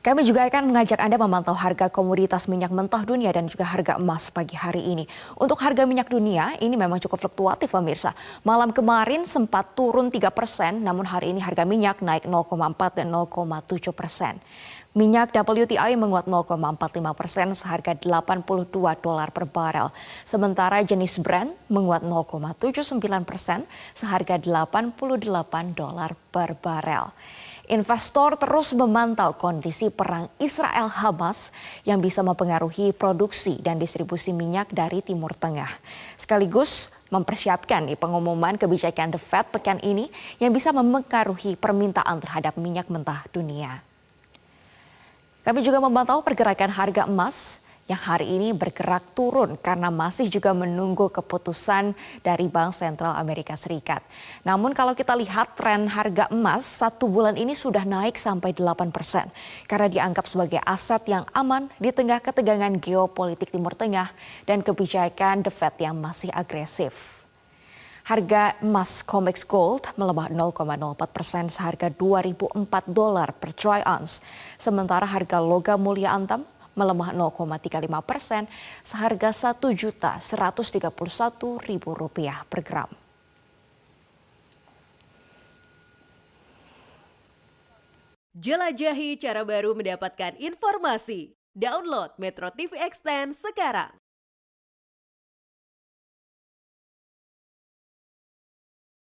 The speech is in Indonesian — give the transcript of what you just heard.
Kami juga akan mengajak Anda memantau harga komoditas minyak mentah dunia dan juga harga emas pagi hari ini. Untuk harga minyak dunia, ini memang cukup fluktuatif pemirsa. Malam kemarin sempat turun 3 persen, namun hari ini harga minyak naik 0,4 dan 0,7 persen. Minyak WTI menguat 0,45 persen seharga 82 dolar per barel. Sementara jenis Brent menguat 0,79 persen seharga 88 dolar per barel. Investor terus memantau kondisi perang Israel-Hamas yang bisa mempengaruhi produksi dan distribusi minyak dari Timur Tengah. Sekaligus mempersiapkan pengumuman kebijakan The Fed pekan ini yang bisa mempengaruhi permintaan terhadap minyak mentah dunia. Kami juga memantau pergerakan harga emas yang hari ini bergerak turun karena masih juga menunggu keputusan dari Bank Sentral Amerika Serikat. Namun kalau kita lihat tren harga emas satu bulan ini sudah naik sampai 8 persen karena dianggap sebagai aset yang aman di tengah ketegangan geopolitik Timur Tengah dan kebijakan The Fed yang masih agresif. Harga emas COMEX Gold melemah 0,04 persen seharga 2004 dolar per troy ounce. Sementara harga logam mulia antam melemah 0,35 persen seharga satu juta 131 ribu rupiah per gram. Jelajahi cara baru mendapatkan informasi. Download Metro TV Extend sekarang.